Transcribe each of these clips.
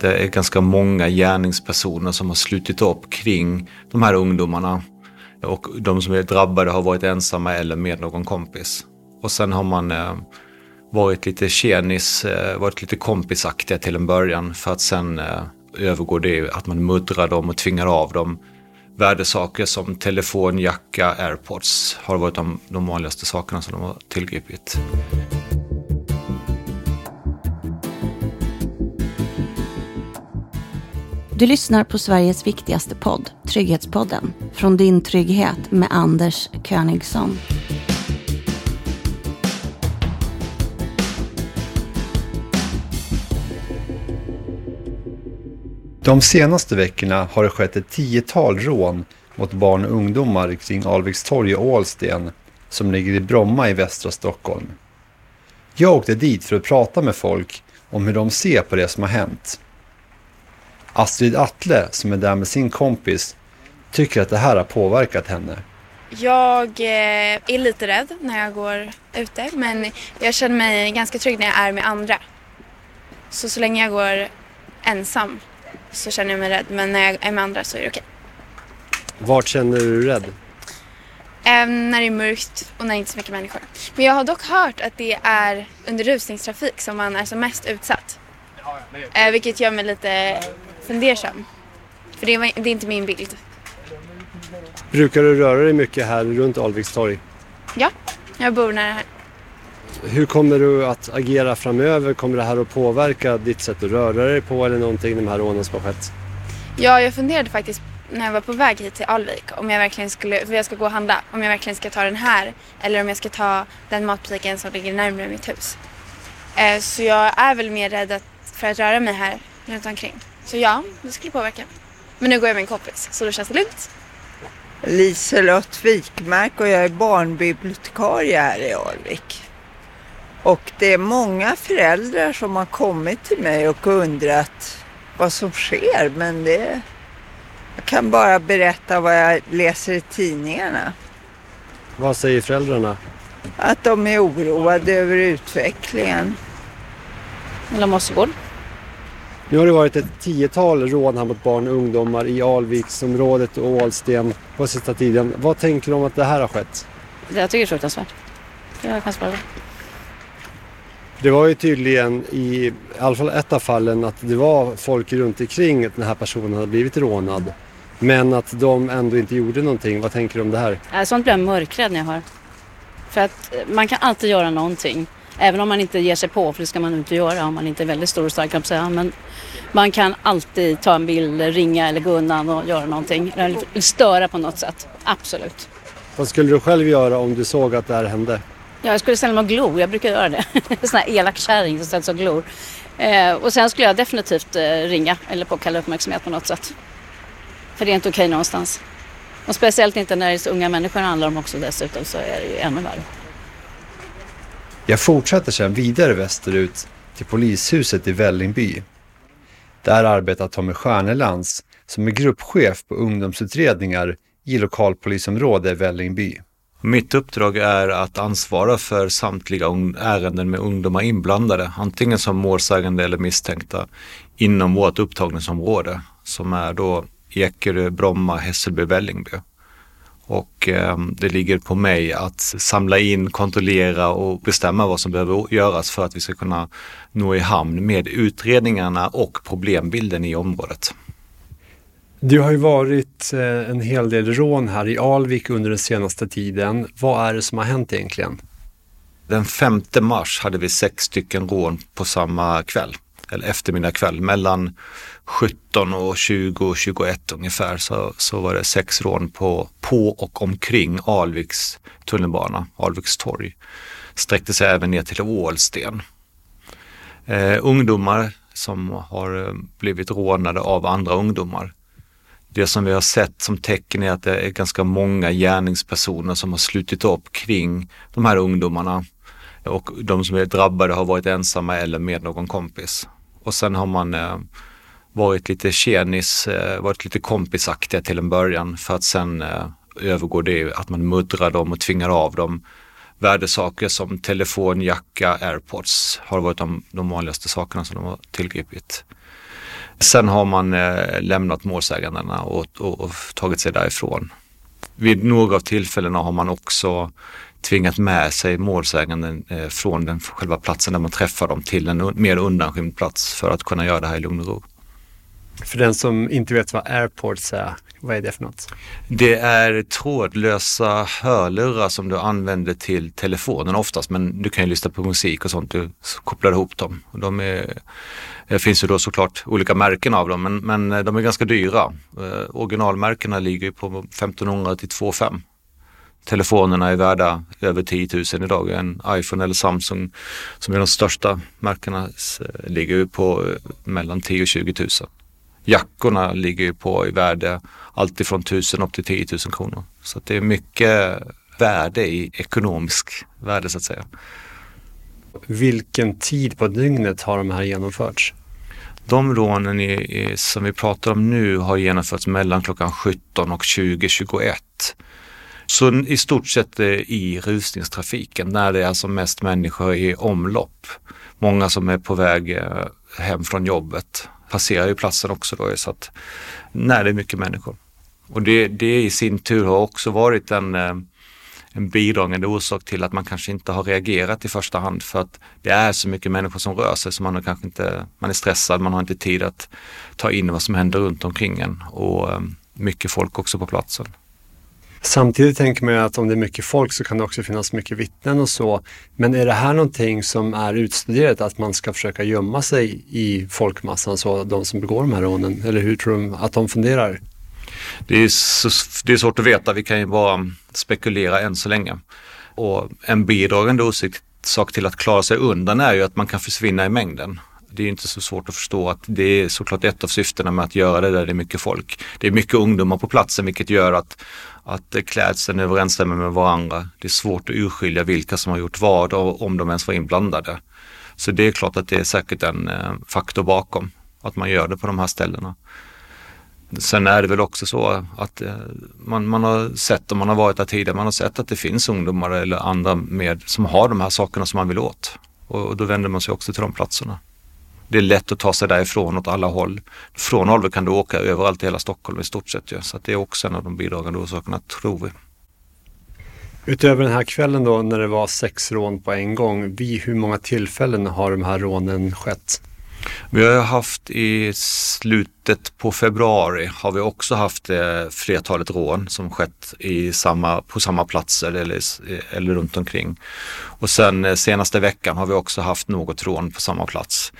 Det är ganska många gärningspersoner som har slutit upp kring de här ungdomarna. Och de som är drabbade har varit ensamma eller med någon kompis. Och sen har man eh, varit lite tjenis, eh, varit lite kompisaktiga till en början för att sen eh, övergå det att man muddrar dem och tvingar av dem värdesaker som telefon, jacka, airpods har varit de, de vanligaste sakerna som de har tillgripit. Du lyssnar på Sveriges viktigaste podd, Trygghetspodden, från din trygghet med Anders Königsson. De senaste veckorna har det skett ett tiotal rån mot barn och ungdomar kring Alvikstorg och Ålsten som ligger i Bromma i västra Stockholm. Jag åkte dit för att prata med folk om hur de ser på det som har hänt. Astrid Atle, som är där med sin kompis, tycker att det här har påverkat henne. Jag eh, är lite rädd när jag går ute men jag känner mig ganska trygg när jag är med andra. Så så länge jag går ensam så känner jag mig rädd men när jag är med andra så är det okej. Vart känner du dig rädd? Även när det är mörkt och när det inte är så mycket människor. Men jag har dock hört att det är under rusningstrafik som man är som mest utsatt. Eh, vilket gör mig lite fundersam. För det är, det är inte min bild. Brukar du röra dig mycket här runt Alvikstorg? Ja, jag bor nära här. Hur kommer du att agera framöver? Kommer det här att påverka ditt sätt att röra dig på eller någonting, de här rånen som har skett? Ja, jag funderade faktiskt när jag var på väg hit till Alvik om jag verkligen skulle, för jag ska gå och handla, om jag verkligen ska ta den här eller om jag ska ta den matbutiken som ligger närmare mitt hus. Eh, så jag är väl mer rädd för att röra mig här runt omkring. Så ja, det skulle påverka. Men nu går jag med en kompis så då känns det lugnt. Liselott Wikmark och jag är barnbibliotekarie här i Alvik. Och det är många föräldrar som har kommit till mig och undrat vad som sker men det... Jag kan bara berätta vad jag läser i tidningarna. Vad säger föräldrarna? Att de är oroade över utvecklingen. Eller Mossegård. Nu har det varit ett tiotal rån här mot barn och ungdomar i Alviksområdet och Ålsten på sista tiden. Vad tänker du om att det här har skett? Jag tycker det är fruktansvärt. Jag kan svara. Det var ju tydligen i, i alla fall ett av fallen att det var folk runt omkring att den här personen hade blivit rånad. Men att de ändå inte gjorde någonting. Vad tänker du om det här? Sånt blir jag mörkrädd när jag hör. För att man kan alltid göra någonting. Även om man inte ger sig på, för det ska man inte göra om man inte är väldigt stor och stark säga. Men man kan alltid ta en bild, ringa eller gå undan och göra någonting. Eller störa på något sätt. Absolut. Vad skulle du själv göra om du såg att det här hände? Ja, jag skulle ställa mig och glo. Jag brukar göra det. En sån här elak kärring som ställer sig och glor. Eh, och sen skulle jag definitivt eh, ringa eller påkalla uppmärksamhet på något sätt. För det är inte okej okay någonstans. Och speciellt inte när det är så unga människor det handlar om också dessutom så är det ju ännu värre. Jag fortsätter sedan vidare västerut till polishuset i Vällingby. Där arbetar Tommy Stjärnelands som är gruppchef på ungdomsutredningar i lokalpolisområde Vällingby. Mitt uppdrag är att ansvara för samtliga ärenden med ungdomar inblandade, antingen som målsägande eller misstänkta inom vårt upptagningsområde som är då Ekerö, Bromma, Hässelby, Vällingby. Och eh, det ligger på mig att samla in, kontrollera och bestämma vad som behöver göras för att vi ska kunna nå i hamn med utredningarna och problembilden i området. Det har ju varit eh, en hel del rån här i Alvik under den senaste tiden. Vad är det som har hänt egentligen? Den 5 mars hade vi sex stycken rån på samma kväll, eller eftermiddag kväll. Mellan 17 och 20 och 21 ungefär så, så var det sex rån på, på och omkring Alviks tunnelbana, Alviks torg. Sträckte sig även ner till Ålsten. Eh, ungdomar som har eh, blivit rånade av andra ungdomar det som vi har sett som tecken är att det är ganska många gärningspersoner som har slutit upp kring de här ungdomarna. Och de som är drabbade har varit ensamma eller med någon kompis. Och sen har man eh, varit lite tjenis, eh, varit lite kompisaktiga till en början för att sen eh, övergå det att man muddrar dem och tvingar av dem värdesaker som telefon, jacka, airpods har varit de, de vanligaste sakerna som de har tillgripit. Sen har man eh, lämnat målsägandena och, och, och tagit sig därifrån. Vid några av tillfällena har man också tvingat med sig målsäganden eh, från den själva platsen där man träffar dem till en mer undanskymd plats för att kunna göra det här i lugn och ro. För den som inte vet vad airports är, vad är det för något? Det är trådlösa hörlurar som du använder till telefonen oftast, men du kan ju lyssna på musik och sånt. Du kopplar ihop dem. De är, det finns ju då såklart olika märken av dem, men, men de är ganska dyra. Eh, originalmärkena ligger på 1500 till 2500 telefonerna är värda över 10 000 idag. En iPhone eller Samsung som är de största märkena ligger på eh, mellan 10 och 20 000. Jackorna ligger på i värde allt ifrån 1000 upp till 10 000 kronor. Så det är mycket värde i ekonomisk värde så att säga. Vilken tid på dygnet har de här genomförts? De rånen i, i, som vi pratar om nu har genomförts mellan klockan 17 och 20.21. Så i stort sett eh, i rusningstrafiken när det är alltså mest människor i omlopp. Många som är på väg eh, hem från jobbet passerar ju platsen också då så att när det är mycket människor. Och det, det i sin tur har också varit en, eh, en bidragande orsak till att man kanske inte har reagerat i första hand för att det är så mycket människor som rör sig så man, har kanske inte, man är stressad, man har inte tid att ta in vad som händer runt omkring en och mycket folk också på platsen. Samtidigt tänker man ju att om det är mycket folk så kan det också finnas mycket vittnen och så. Men är det här någonting som är utstuderat, att man ska försöka gömma sig i folkmassan, så de som begår de här rånen? Eller hur tror du att de funderar? Det är, så, det är svårt att veta, vi kan ju bara spekulera än så länge. Och en bidragande sak till att klara sig undan är ju att man kan försvinna i mängden. Det är inte så svårt att förstå att det är såklart ett av syftena med att göra det där det är mycket folk. Det är mycket ungdomar på platsen vilket gör att att eh, klädseln överensstämmer med varandra. Det är svårt att urskilja vilka som har gjort vad och om de ens var inblandade. Så det är klart att det är säkert en eh, faktor bakom att man gör det på de här ställena. Sen är det väl också så att eh, man, man har sett, om man har varit där tidigare, man har sett att det finns ungdomar eller andra med som har de här sakerna som man vill åt. Och då vänder man sig också till de platserna. Det är lätt att ta sig därifrån åt alla håll. Från Alvik kan du åka överallt i hela Stockholm i stort sett. Ja. Så det är också en av de bidragande orsakerna, tror vi. Utöver den här kvällen då när det var sex rån på en gång, vid hur många tillfällen har de här rånen skett? Vi har haft i slutet på februari har vi också haft eh, flertalet rån som skett i samma, på samma platser eller, eh, eller runt omkring. Och sen eh, senaste veckan har vi också haft något rån på samma plats.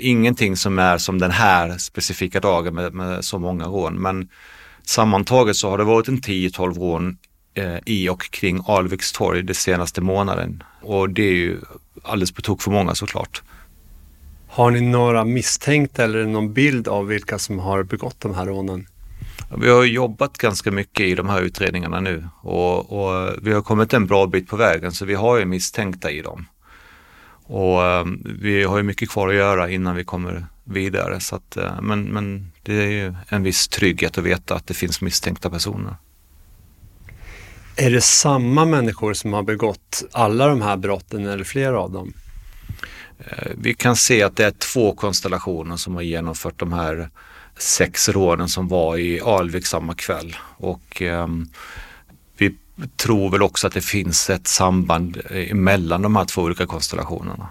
Ingenting som är som den här specifika dagen med, med så många rån men sammantaget så har det varit en 10-12 rån i och kring Alviks torg senaste månaden och det är ju alldeles på tok för många såklart. Har ni några misstänkta eller någon bild av vilka som har begått de här rånen? Vi har jobbat ganska mycket i de här utredningarna nu och, och, vi har kommit en bra bit på vägen så vi har ju misstänkta i dem. Och um, vi har ju mycket kvar att göra innan vi kommer vidare så att, uh, men, men det är ju en viss trygghet att veta att det finns misstänkta personer. Är det samma människor som har begått alla de här brotten eller flera av dem? Eh, vi kan se att det är två konstellationer som har genomfört de här sex rånen som var i Alvik samma kväll. Och eh, vi tror väl också att det finns ett samband eh, mellan de här två olika konstellationerna.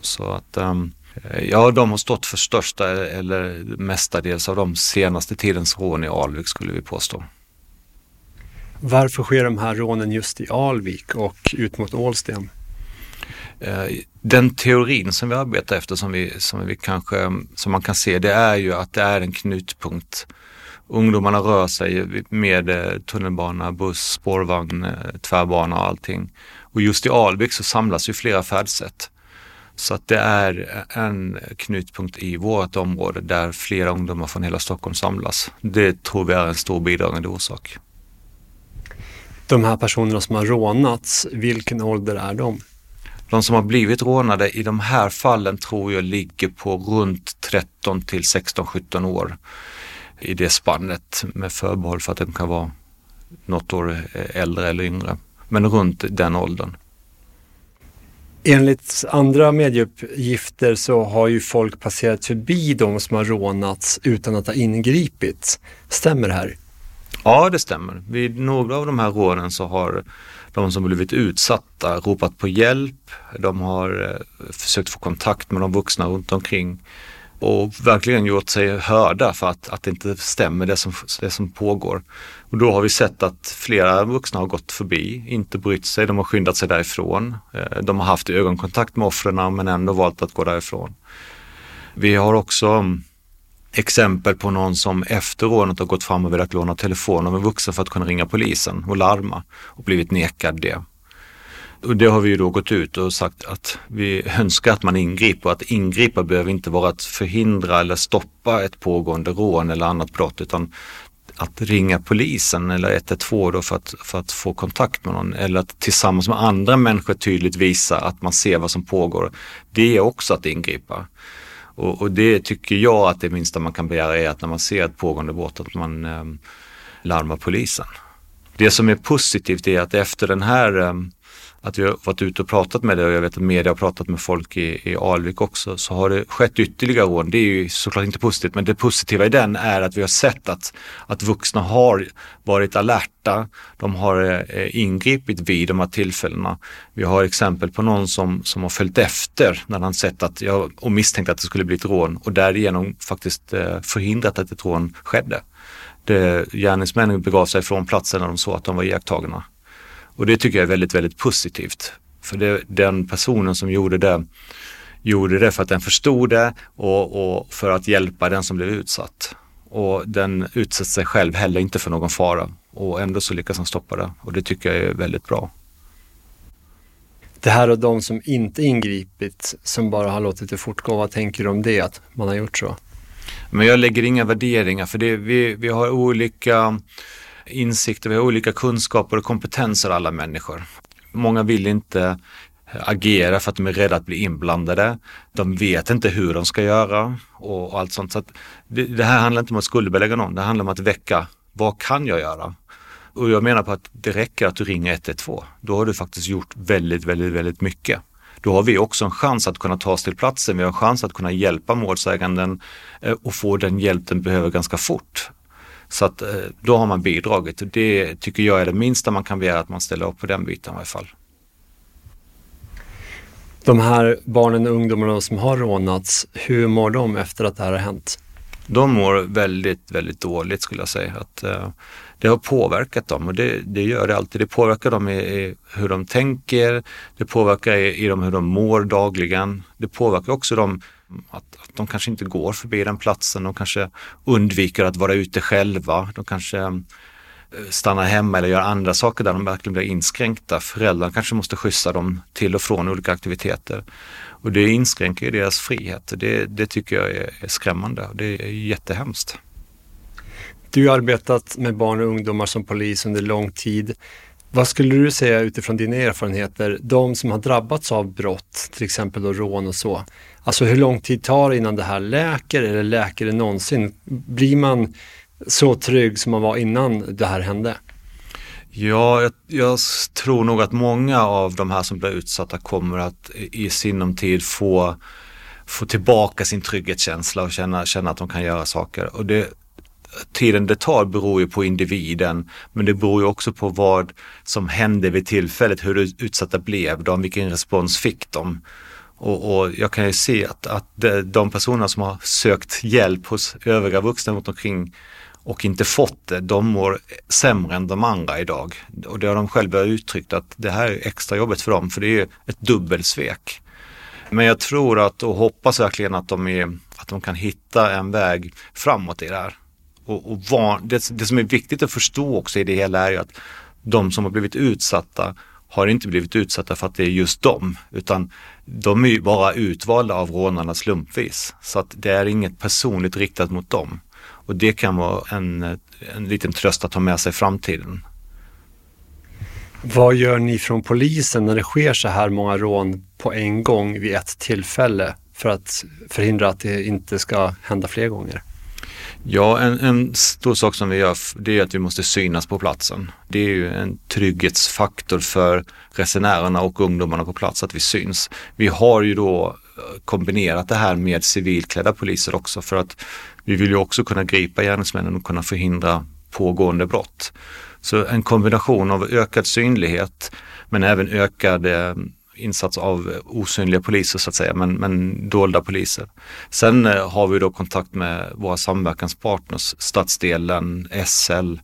Så att ehm, eh, ja, de har stått för största eller mestadels av de senaste tidens rån i Alvik skulle vi påstå. Varför sker de här rånen just i Alvik och ut mot Ålsten? Eh, den teorin som vi arbetar efter som, vi, som, vi kanske, som man kan se det är ju att det är en knutpunkt. Ungdomarna rör sig med eh, tunnelbana, buss, spårvagn, eh, tvärbana och allting. Och just i Alvik så samlas ju flera färdsätt. Så att det är en knutpunkt i vårt område där flera ungdomar från hela Stockholm samlas. Det tror vi är en stor bidragande orsak. De här personerna som har rånats, vilken ålder är de? De som har blivit rånade i de här fallen tror jag ligger på runt 13 till 16-17 år i det spannet med förbehåll för att de kan vara något år äldre eller yngre. Men runt den åldern. Enligt andra medieuppgifter så har ju folk passerat förbi de som har rånats utan att ha ingripit. Stämmer det här? Ja, det stämmer. Vid några av de här rånen så har de som blivit utsatta ropat på hjälp. De har eh, försökt få kontakt med de vuxna runt omkring och verkligen gjort sig hörda för att, att det inte stämmer det som, det som pågår. Och då har vi sett att flera vuxna har gått förbi, inte brytt sig, de har skyndat sig därifrån. Eh, de har haft ögonkontakt med offren men ändå valt att gå därifrån. Vi har också exempel på någon som efter rånet har gått fram och velat låna telefon av en vuxen för att kunna ringa polisen och larma och blivit nekad det. Och det har vi ju då gått ut och sagt att vi önskar att man ingriper. Att ingripa behöver inte vara att förhindra eller stoppa ett pågående rån eller annat brott utan att ringa polisen eller 112 då för att, för att få kontakt med någon eller att tillsammans med andra människor tydligt visa att man ser vad som pågår. Det är också att ingripa. Och, och det tycker jag att det minsta man kan begära är att när man ser ett pågående brott att man eh, larmar polisen. Det som är positivt är att efter den här ehm, att vi har varit ute och pratat med det och jag vet att media har pratat med folk i, i Alvik också, så har det skett ytterligare rån. Det är ju såklart inte positivt, men det positiva i den är att vi har sett att, att vuxna har varit alerta. De har eh, ingripit vid de här tillfällena. Vi har exempel på någon som, som har följt efter när han sett att, och misstänkt att det skulle bli ett rån och därigenom faktiskt eh, förhindrat att ett rån skedde. Det, gärningsmännen begav sig från platsen när de såg att de var iakttagna. Och det tycker jag är väldigt, väldigt positivt. För det, den personen som gjorde det, gjorde det för att den förstod det och, och för att hjälpa den som blev utsatt. Och den utsätter sig själv heller inte för någon fara och ändå så lyckas han stoppa det och det tycker jag är väldigt bra. Det här och de som inte ingripit, som bara har låtit det fortgå, vad tänker du om det, att man har gjort så? Men jag lägger inga värderingar för det, vi, vi har olika insikter, vi har olika kunskaper och kompetenser alla människor. Många vill inte agera för att de är rädda att bli inblandade. De vet inte hur de ska göra och, och allt sånt. Så det, det, här handlar inte om att skuldbelägga någon, det handlar om att väcka, vad kan jag göra? Och jag menar på att det räcker att du ringer 112. Då har du faktiskt gjort väldigt, väldigt, väldigt mycket. Då har vi också en chans att kunna ta oss till platsen. Vi har en chans att kunna hjälpa målsäganden eh, och få den hjälp den behöver ganska fort. Så att eh, då har man bidragit och det tycker jag är det minsta man kan begära att man ställer upp på den biten i alla fall. De här barnen och ungdomarna som har rånats, hur mår de efter att det här har hänt? De mår väldigt, väldigt dåligt skulle jag säga. Att, uh, det har påverkat dem och det, det, gör det alltid. Det påverkar dem i, i hur de tänker, det påverkar i, i dem hur de mår dagligen. Det påverkar också dem att, att de kanske inte går förbi den platsen, de kanske undviker att vara ute själva, de kanske eh, stannar hemma eller gör andra saker där de verkligen blir inskränkta. Föräldrarna kanske måste skjutsa dem till och från olika aktiviteter. Och det inskränker ju deras frihet. Det, det tycker jag är, är skrämmande och det är jättehemskt. Du har arbetat med barn och ungdomar som polis under lång tid. Vad skulle du säga utifrån dina erfarenheter, de som har drabbats av brott, till exempel då rån och så, Alltså hur lång tid tar det innan det här läker eller läker det någonsin? Blir man så trygg som man var innan det här hände? Ja, jag, jag, tror nog att många av de här som blir utsatta kommer att i sinom tid få, få tillbaka sin trygghetskänsla och känna, känna att de kan göra saker. Och det, tiden det tar beror ju på individen, men det beror ju också på vad som hände vid tillfället, hur utsatta blev de, vilken respons fick de. Och, och, jag kan ju se att, att de personer som har sökt hjälp hos övriga vuxna runt omkring och inte fått det, de mår sämre än de andra idag. Och det har de själva uttryckt att det här är extra jobbigt för dem, för det är ett dubbelsvek. Men jag tror att och hoppas verkligen att de, är, att de kan hitta en väg framåt i det här. Och, och van, det, det som är viktigt att förstå också i det hela är ju att de som har blivit utsatta har inte blivit utsatta för att det är just dem, utan de är ju bara utvalda av rånarna slumpvis. Så att det är inget personligt riktat mot dem. Och det kan vara en, en liten tröst att ha med sig i framtiden. Vad gör ni från polisen när det sker så här många rån på en gång vid ett tillfälle för att förhindra att det inte ska hända fler gånger? Ja, en, en, stor sak som vi gör det är att vi måste synas på platsen. Det är ju en trygghetsfaktor för resenärerna och ungdomarna på plats att vi syns. Vi har ju då eh, kombinerat det här med civilklädda poliser också för att vi vill ju också kunna gripa gärningsmännen och kunna förhindra pågående brott. Så en kombination av ökad synlighet men även ökade mm, insats av osynliga poliser så att säga, men, men dolda poliser. Sen eh, har vi då kontakt med våra samverkanspartners, stadsdelen, SL,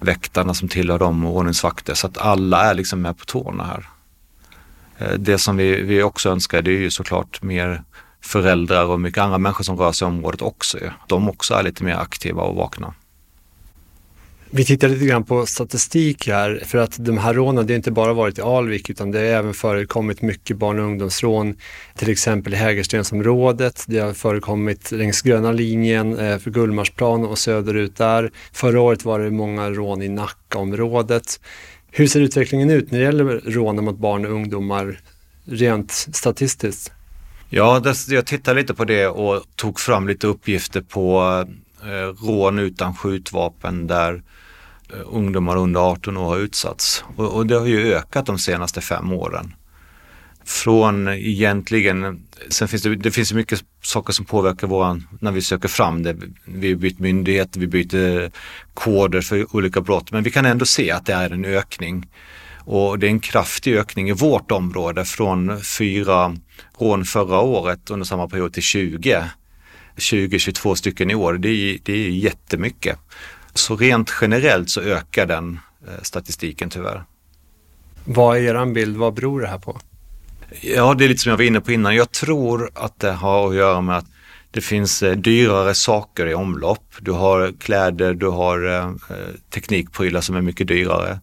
väktarna som tillhör dem och ordningsvakter så att alla är liksom med på tårna här. Eh, det som vi, vi också önskar det är ju såklart mer föräldrar och mycket andra människor som rör sig i området också. De också är lite mer aktiva och vakna. Vi tittar lite grann på statistik här för att de här rånen, det har inte bara varit i Alvik utan det har även förekommit mycket barn och ungdomsrån, till exempel i Hägerstensområdet. Det har förekommit längs gröna linjen eh, för Gullmarsplan och söderut där. Förra året var det många rån i Nackaområdet. Hur ser utvecklingen ut när det gäller rånen mot barn och ungdomar rent statistiskt? Ja, jag tittade lite på det och tog fram lite uppgifter på Eh, rån utan skjutvapen där eh, ungdomar under 18 år har utsatts. Och, och, det har ju ökat de senaste fem åren. Från egentligen, sen finns det, det finns mycket saker som påverkar våran, när vi söker fram det. Vi har bytt myndighet, vi byter koder för olika brott, men vi kan ändå se att det är en ökning. Och det är en kraftig ökning i vårt område från fyra rån förra året under samma period till 20. 20-22 stycken i år, det är, det är jättemycket. Så rent generellt så ökar den eh, statistiken tyvärr. Vad är er bild? Vad beror det här på? Ja, det är lite som jag var inne på innan. Jag tror att det har att göra med att det finns eh, dyrare saker i omlopp. Du har kläder, du har eh, teknikprylar som är mycket dyrare.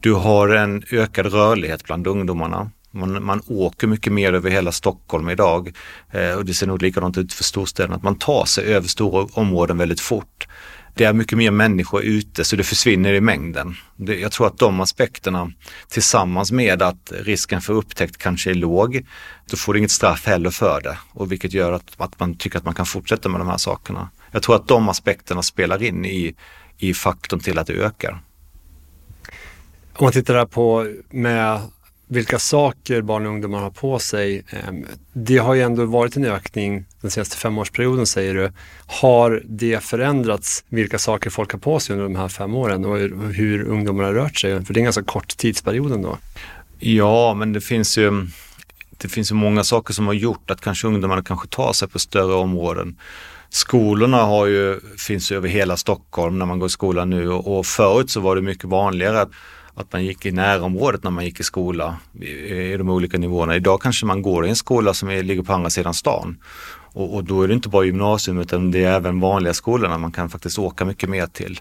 Du har en ökad rörlighet bland ungdomarna. Man, man åker mycket mer över hela Stockholm idag eh, och det ser nog likadant ut för storstäderna, att man tar sig över stora områden väldigt fort det är mycket mer människor ute så det försvinner i mängden. Det, jag tror att de aspekterna tillsammans med att risken för upptäckt kanske är låg, då får du inget straff heller för det och vilket gör att, att man tycker att man kan fortsätta med de här sakerna. Jag tror att de aspekterna spelar in i, i faktorn till att det ökar. Om man tittar där på med vilka saker barn och ungdomar har på sig. Ehm, det har ju ändå varit en ökning den senaste femårsperioden säger du. Har det förändrats vilka saker folk har på sig under de här fem åren och hur ungdomar har rört sig? För det är en ganska kort tidsperiod ändå. Ja, men det finns ju det finns ju många saker som har gjort att kanske ungdomarna kanske tar sig på större områden. Skolorna har ju, finns ju över hela Stockholm när man går i skolan nu och, och förut så var det mycket vanligare att att man gick i närområdet när man gick i skola i de olika nivåerna. Idag kanske man går i en skola som är, ligger på andra sidan stan. Och, och, då är det inte bara gymnasium utan det är även vanliga skolorna man kan faktiskt åka mycket mer till.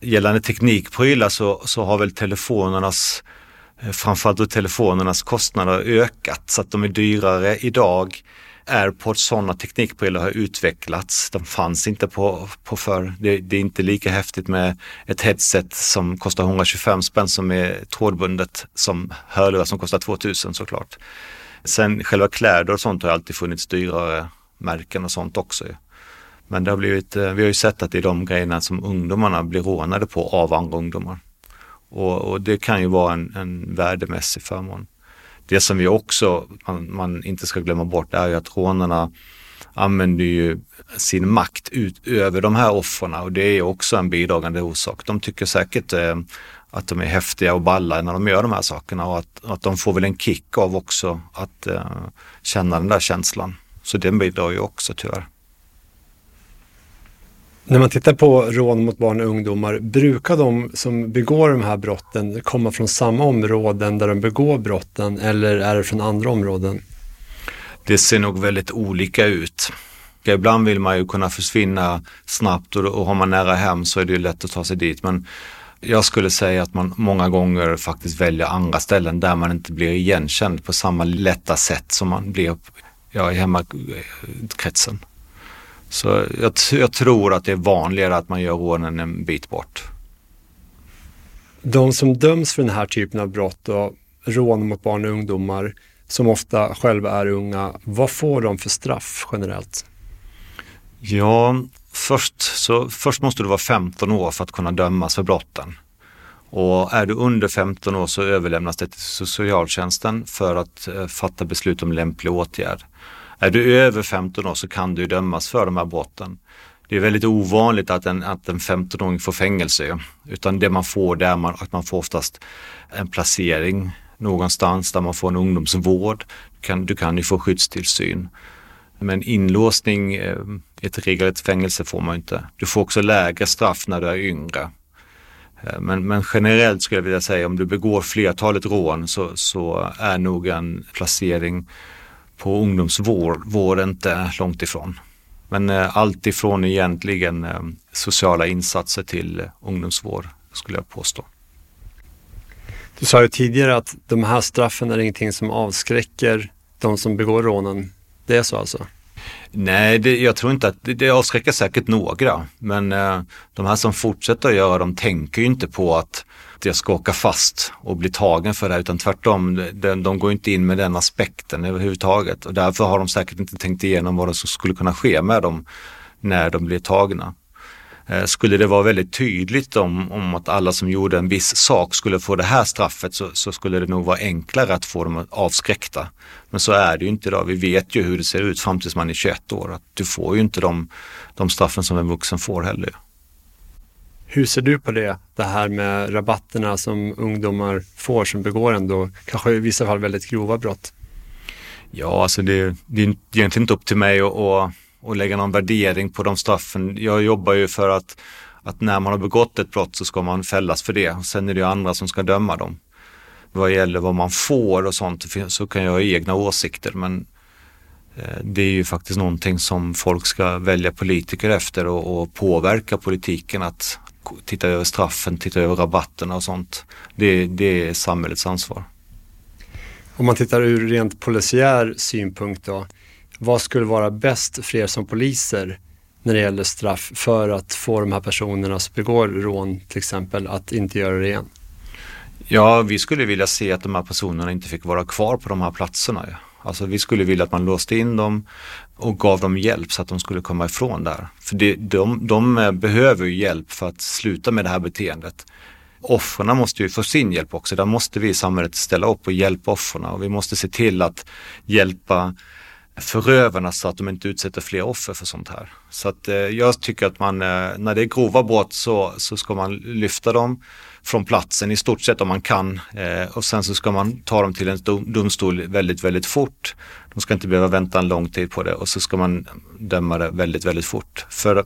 Gällande teknikprylar så, så har väl telefonernas eh, framförallt då telefonernas kostnader ökat så att de är dyrare idag AirPods, sådana teknikprylar har utvecklats. De fanns inte på, på förr. Det, det, är inte lika häftigt med ett headset som kostar 125 spänn som är trådbundet som hörlurar som kostar 2000 såklart. Sen själva kläder och sånt har alltid funnits dyrare märken och sånt också. Men det har blivit, eh, vi har ju sett att det är de grejerna som ungdomarna blir rånade på av andra ungdomar. Och, och det kan ju vara en, en värdemässig förmån. Det som vi också man, man inte ska glömma bort är ju att rånarna använder ju sin makt ut över de här offren och det är också en bidragande orsak. De tycker säkert eh, att de är häftiga och balla när de gör de här sakerna och att, att de får väl en kick av också att eh, känna den där känslan. Så den bidrar ju också tyvärr. När man tittar på rån mot barn och ungdomar, brukar de som begår de här brotten komma från samma områden där de begår brotten eller är det från andra områden? Det ser nog väldigt olika ut. Ibland vill man ju kunna försvinna snabbt och, och har man nära hem så är det ju lätt att ta sig dit. Men jag skulle säga att man många gånger faktiskt väljer andra ställen där man inte blir igenkänd på samma lätta sätt som man blir ja, i hemmakretsen. Så jag, jag, tror att det är vanligare att man gör rånen en bit bort. De som döms för den här typen av brott och rån mot barn och ungdomar som ofta själva är unga, vad får de för straff generellt? Ja, först, så, först måste du vara 15 år för att kunna dömas för brotten. Och är du under 15 år så överlämnas det till socialtjänsten för att eh, fatta beslut om lämplig åtgärd. Är du över 15 år så kan du dömas för de här brotten. Det är väldigt ovanligt att en, att en 15-åring får fängelse, utan det man får det är man, att man får oftast en placering någonstans där man får en ungdomsvård. Du kan, du kan ju få skyddstillsyn. Men inlåsning, eh, ett regelrätt fängelse får man inte. Du får också lägre straff när du är yngre. Eh, men, men, generellt skulle jag vilja säga om du begår flertalet rån så, så är nog en placering på ungdomsvård vård inte långt ifrån. Men eh, allt ifrån egentligen eh, sociala insatser till eh, ungdomsvård skulle jag påstå. Du sa ju tidigare att de här straffen är ingenting som avskräcker de som begår rånen. Det är så alltså? Nej, det, jag tror inte att det, det avskräcker säkert några. Men eh, de här som fortsätter att göra de tänker ju inte på att jag ska åka fast och bli tagen för det här. utan tvärtom, de, de går inte in med den aspekten överhuvudtaget och därför har de säkert inte tänkt igenom vad som skulle kunna ske med dem när de blir tagna. Eh, skulle det vara väldigt tydligt om, om att alla som gjorde en viss sak skulle få det här straffet så, så, skulle det nog vara enklare att få dem avskräckta. Men så är det ju inte idag. Vi vet ju hur det ser ut fram tills man är 21 år. Att du får ju inte de, de straffen som en vuxen får heller. Hur ser du på det? Det här med rabatterna som ungdomar får som begår ändå kanske i vissa fall väldigt grova brott. Ja, alltså det, det är egentligen inte upp till mig att, att, att lägga någon värdering på de straffen. Jag jobbar ju för att, att när man har begått ett brott så ska man fällas för det. Och sen är det ju andra som ska döma dem. Vad gäller vad man får och sånt så kan jag ha egna åsikter men eh, det är ju faktiskt någonting som folk ska välja politiker efter och, och påverka politiken att, titta över straffen, titta över rabatterna och sånt. Det, det är samhällets ansvar. Om man tittar ur rent polisiär synpunkt då, vad skulle vara bäst för er som poliser när det gäller straff för att få de här personerna som begår rån till exempel att inte göra det igen? Ja, vi skulle vilja se att de här personerna inte fick vara kvar på de här platserna. Ja. Alltså vi skulle vilja att man låste in dem och gav dem hjälp så att de skulle komma ifrån där. För det, de, de eh, behöver ju hjälp för att sluta med det här beteendet. Offren måste ju få sin hjälp också. Där måste vi i samhället ställa upp och hjälpa offren och vi måste se till att hjälpa förövarna så att de inte utsätter fler offer för sånt här. Så att eh, jag tycker att man, eh, när det är grova brott så, så ska man lyfta dem från platsen i stort sett om man kan eh, och sen så ska man ta dem till en domstol väldigt, väldigt fort. De ska inte behöva vänta en lång tid på det och så ska man döma det väldigt, väldigt fort. För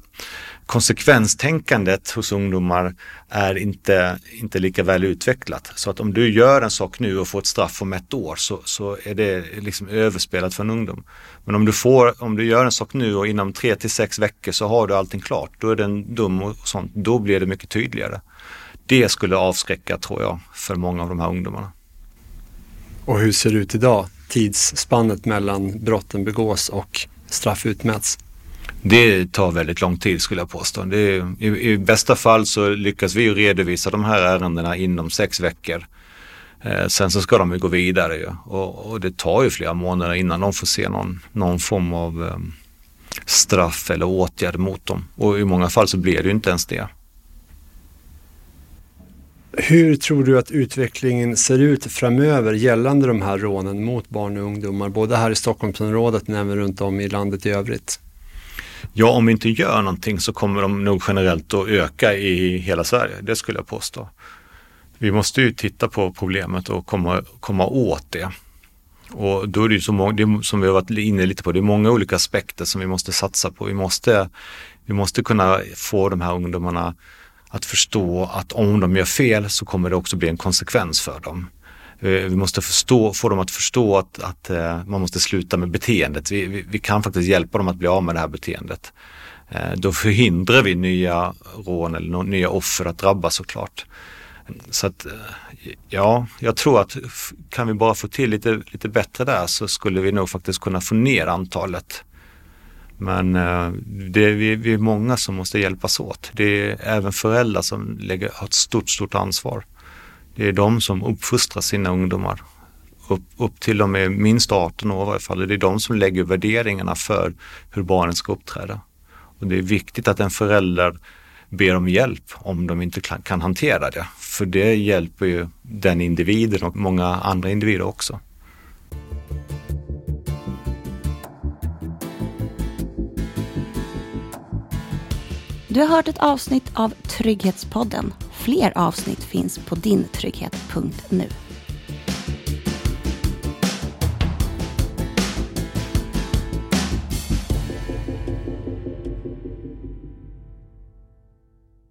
konsekvenstänkandet hos ungdomar är inte, inte lika väl utvecklat. Så att om du gör en sak nu och får ett straff om ett år så, så är det liksom överspelat för en ungdom. Men om du, får, om du gör en sak nu och inom tre till sex veckor så har du allting klart, då är den dum och sånt, då blir det mycket tydligare det skulle avskräcka tror jag för många av de här ungdomarna. Och hur ser det ut idag? Tidsspannet mellan brotten begås och straff utmäts? Det tar väldigt lång tid skulle jag påstå. Är, i, i, bästa fall så lyckas vi redovisa de här ärendena inom sex veckor. Eh, sen så ska de ju gå vidare ju. Och, och, det tar ju flera månader innan de får se någon, någon form av eh, straff eller åtgärd mot dem. Och i många fall så blir det ju inte ens det. Hur tror du att utvecklingen ser ut framöver gällande de här rånen mot barn och ungdomar, både här i Stockholmsområdet men även runt om i landet i övrigt? Ja, om vi inte gör någonting så kommer de nog generellt att öka i hela Sverige, det skulle jag påstå. Vi måste ju titta på problemet och komma, komma åt det. Och då är det ju så många, det som vi har varit inne lite på, det är många olika aspekter som vi måste satsa på. Vi måste, vi måste kunna få de här ungdomarna att förstå att om de gör fel så kommer det också bli en konsekvens för dem. Eh, vi måste förstå, få dem att förstå att, att eh, man måste sluta med beteendet. Vi, vi, vi, kan faktiskt hjälpa dem att bli av med det här beteendet. Eh, då förhindrar vi nya rån eller nya offer att drabbas såklart. Så att ja, jag tror att kan vi bara få till lite, lite bättre där så skulle vi nog faktiskt kunna få ner antalet men eh, det är, vi, vi är många som måste hjälpas åt. Det är även föräldrar som lägger, har ett stort, stort ansvar. Det är de som uppfostrar sina ungdomar. Upp, upp till de är minst 18 år i varje fall. Det är de som lägger värderingarna för hur barnen ska uppträda. Och det är viktigt att en förälder ber om hjälp om de inte kan hantera det. För det hjälper ju den individen och många andra individer också. Du har hört ett avsnitt av Trygghetspodden. Fler avsnitt finns på dinTrygghet.nu.